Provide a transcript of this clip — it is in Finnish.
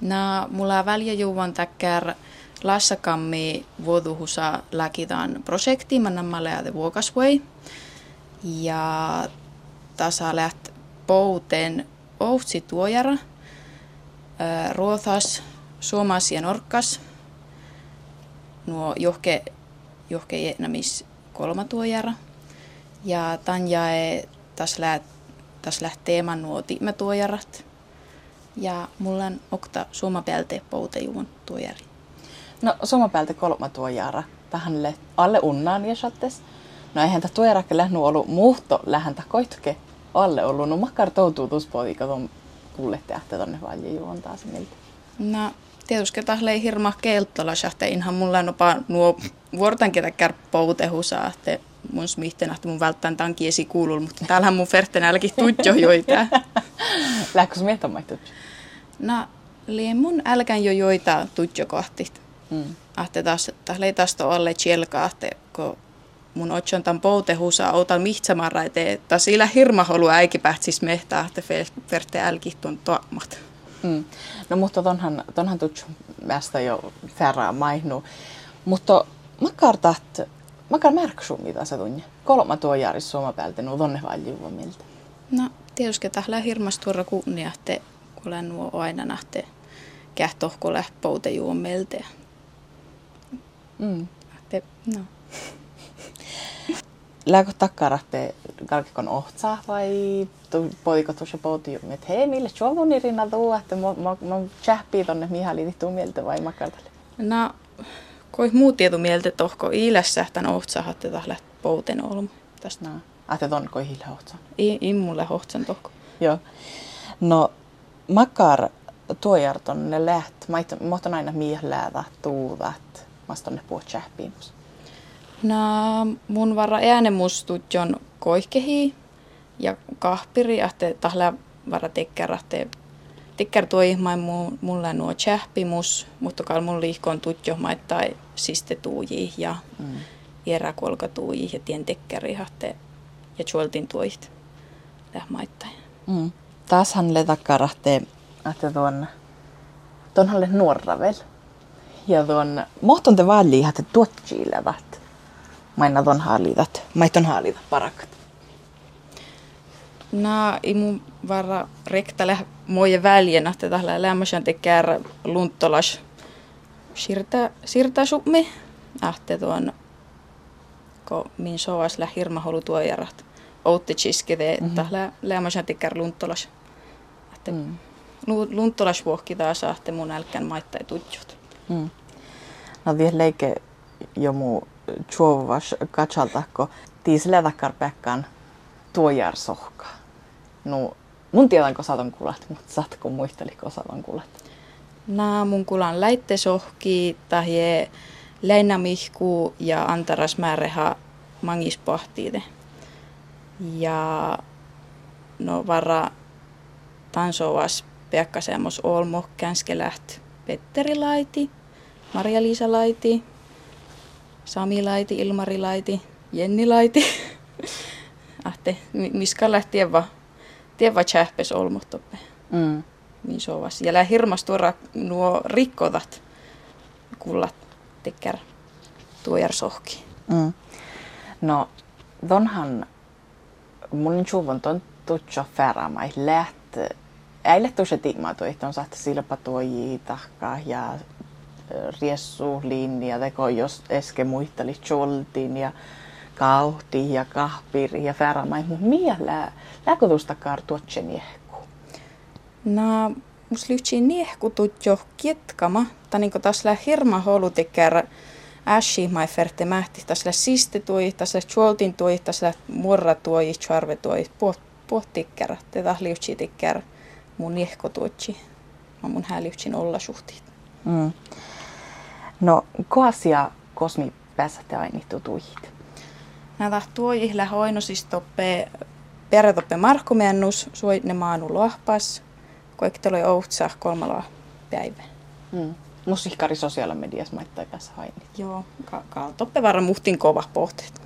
No, mulla väliä juuvan täkkär lassakammi vuoduhusa läkitään projekti, mannamme ja The Walkers Way. Ja tasa läht pouten ohtsi tuojara, ruothas, suomas ja norkkas. Nuo johke, johke namis kolma tuojara. Ja tanja tas läht, tas läht teeman nuo tiimetuojarat. Ja mulla on okta suomapelte poutejuvun tuojari. No suomapelte kolma tuojara. Tähän alle unnaan ja shattes. No eihän tämä tuojara lähnu ollut muutto lähäntä koitke alle ollut. No makkar toutuu tuspodi, kun kuulette että tonne valje juon taas miltä. No tietysti tahle hirma keiltola shahte inhan mulla nopa nuo vuortan ketä kärppoutehusaa, että mun smihten, että mun välttäen tämän kiesi kuuluu, mutta täällähän mun ferten älki tutjo joita. Lähkö smiettämään tutjo? No, lien mun älkän jo joita tutjo kohti. Mm. Ahte taas, taas lei taas alle chielka, ahte, kun mun otson tämän poutehusa outan mihtsamarra, että sillä hirma holu äiki päätsis mehtää, että ferte älki tuon toamat. Mm. No mutta tonhan, tonhan tutju mästä jo färää maihnu. Mutta makartat, makar märksu mitä se tunne. Kolma tuo jaaris suoma päältä, nuo tonne valjuva miltä. No tietysti tähän hirmasturra kunnia, että kuule nuo aina nähte kähtohkolle poute juon meiltä. Mm. Että, no. Lääkö takkaratte kalkikon ohtsaa vai poiko tuossa pohti, että hei, mille juovuni rinna tuu, että mä, mä, mä tonne Mihali liittuu mieltä vai makartalle? No, koi muu tieto mieltä tohko iilässä, että ohtsaa, että tahle pouten olmu. Tästä. No. Että ton koi hiilä ohtsan? Ei, ei mulle ohtsan tohko. Joo. No, makar tuojarton ne läht, mä otan aina miehlävä tuuvat, mä tonne puhut tjähpiin. No, mun varra äänemustut on koihkehi ja kahpiri, että tahla varra tekkärähte tekkär tuo ihmain mulle nuo tjähpimus, mutta kal mun liikkoon tutjo maittai siste tuuji ja mm. eräkolka tuuji ja tien tekkäri hahte ja chuoltin tuoit lähmaittain. Mm. Taashan le takkarahte, että tuon tuonhalle nuorravel. Ja tuon mohton te valli että tuotjiilevat maina ton haalitat, maiton haalita parakat. Na, imu varra rektale moje väljen, että tällä lämmösen tekee lunttolas sirtä, sirtä summi, ahte tuon ko min soas lä hirma holu tuojarat. Outti chiskede, että mm-hmm. lämmösen tekee lunttolas. Ahte mm. lunttolas vuokki taas ahte mun älkän maittai tutjut. Mm. No vielä leike jo muu chuovas katsaltako tiisellä takkar pekkaan tuojar sohka. No, mun tiedän, kun saatan kuulat, mutta saatko muisteliko saatan kuulat? Nää mun kulan läitte sohki, tahi leinamihku ja antaras määreha mangispahtiide. Ja no varra tansovas peakkaseemos olmo känskelät Petteri Laiti, Maria-Liisa Laiti, Sami Laiti, Ilmari Laiti, Jenni Laiti. Ahte, miska lähtien va, tien va tjähpes olmuhtoppe. Mm. Niin sovas. Ja lää hirmas tuora nuo rikkotat kullat tekkär tuojar sohki. Mm. No, tonhan mun chuvon ton tutsa färamai läht että on saattu silpa tuoji ja riessu linja, teko jos eske muisteli choltin ja kauhti ja kahpiri ja färamai, mutta miellä lääkotusta kartuotse niehku? No, mus lyhtsi niehku jo kietkama, tai niinku taas lää hirma holu tekär äsi mai ferte mähti, taas lää siste tuoi, taas lää choltin tuoi, taas lää morra tuoi, charve tuoi, puot, puot tikkär, te taas lyhtsi tikkär mun niehko tuotsi. Mä mun hää lyhtsin olla suhtit. Mm. No, koasia kosmi pääsätte ainittu tuihit? Näitä tuojihla hoinosista siis toppe peretoppe markkumennus, suoitne maanu lohpas, koiktelo ohtsa kolmalla päivä. Mm. Musikkari sosiaalisessa mediassa maittaa kanssa hainit. Joo, ka, ka toppe varra muhtin kova pohtet.